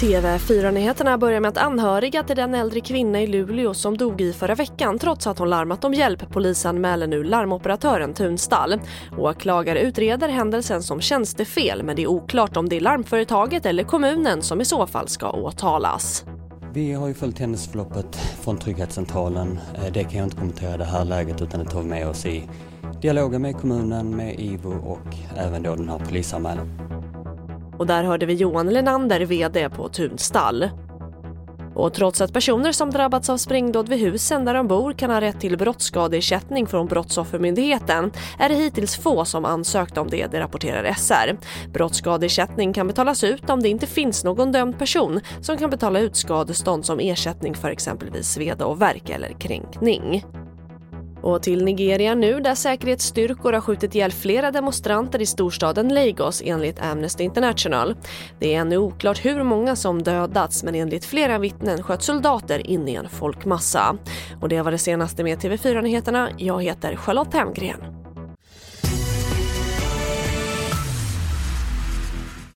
TV4-nyheterna börjar med att anhöriga till den äldre kvinna i Luleå som dog i förra veckan trots att hon larmat om hjälp polisanmäler nu larmoperatören Tunstall. Åklagare utreder händelsen som tjänstefel men det är oklart om det är larmföretaget eller kommunen som i så fall ska åtalas. Vi har ju följt händelseförloppet från Trygghetscentralen. Eh, det kan jag inte kommentera i det här läget utan det tar vi med oss i dialogen med kommunen, med IVO och även då den här polisanmälan. Och där hörde vi Johan Lenander, VD på Tunstall. Och trots att personer som drabbats av sprängdåd vid husen där de bor kan ha rätt till brottsskadeersättning från Brottsoffermyndigheten är det hittills få som ansökt om det, det rapporterar SR. Brottsskadeersättning kan betalas ut om det inte finns någon dömd person som kan betala ut skadestånd som ersättning för exempelvis sveda och värk eller kränkning. Och till Nigeria nu där säkerhetsstyrkor har skjutit ihjäl flera demonstranter i storstaden Lagos enligt Amnesty International. Det är ännu oklart hur många som dödats men enligt flera vittnen sköt soldater in i en folkmassa. Och det var det senaste med TV4 Nyheterna. Jag heter Charlotte Hemgren.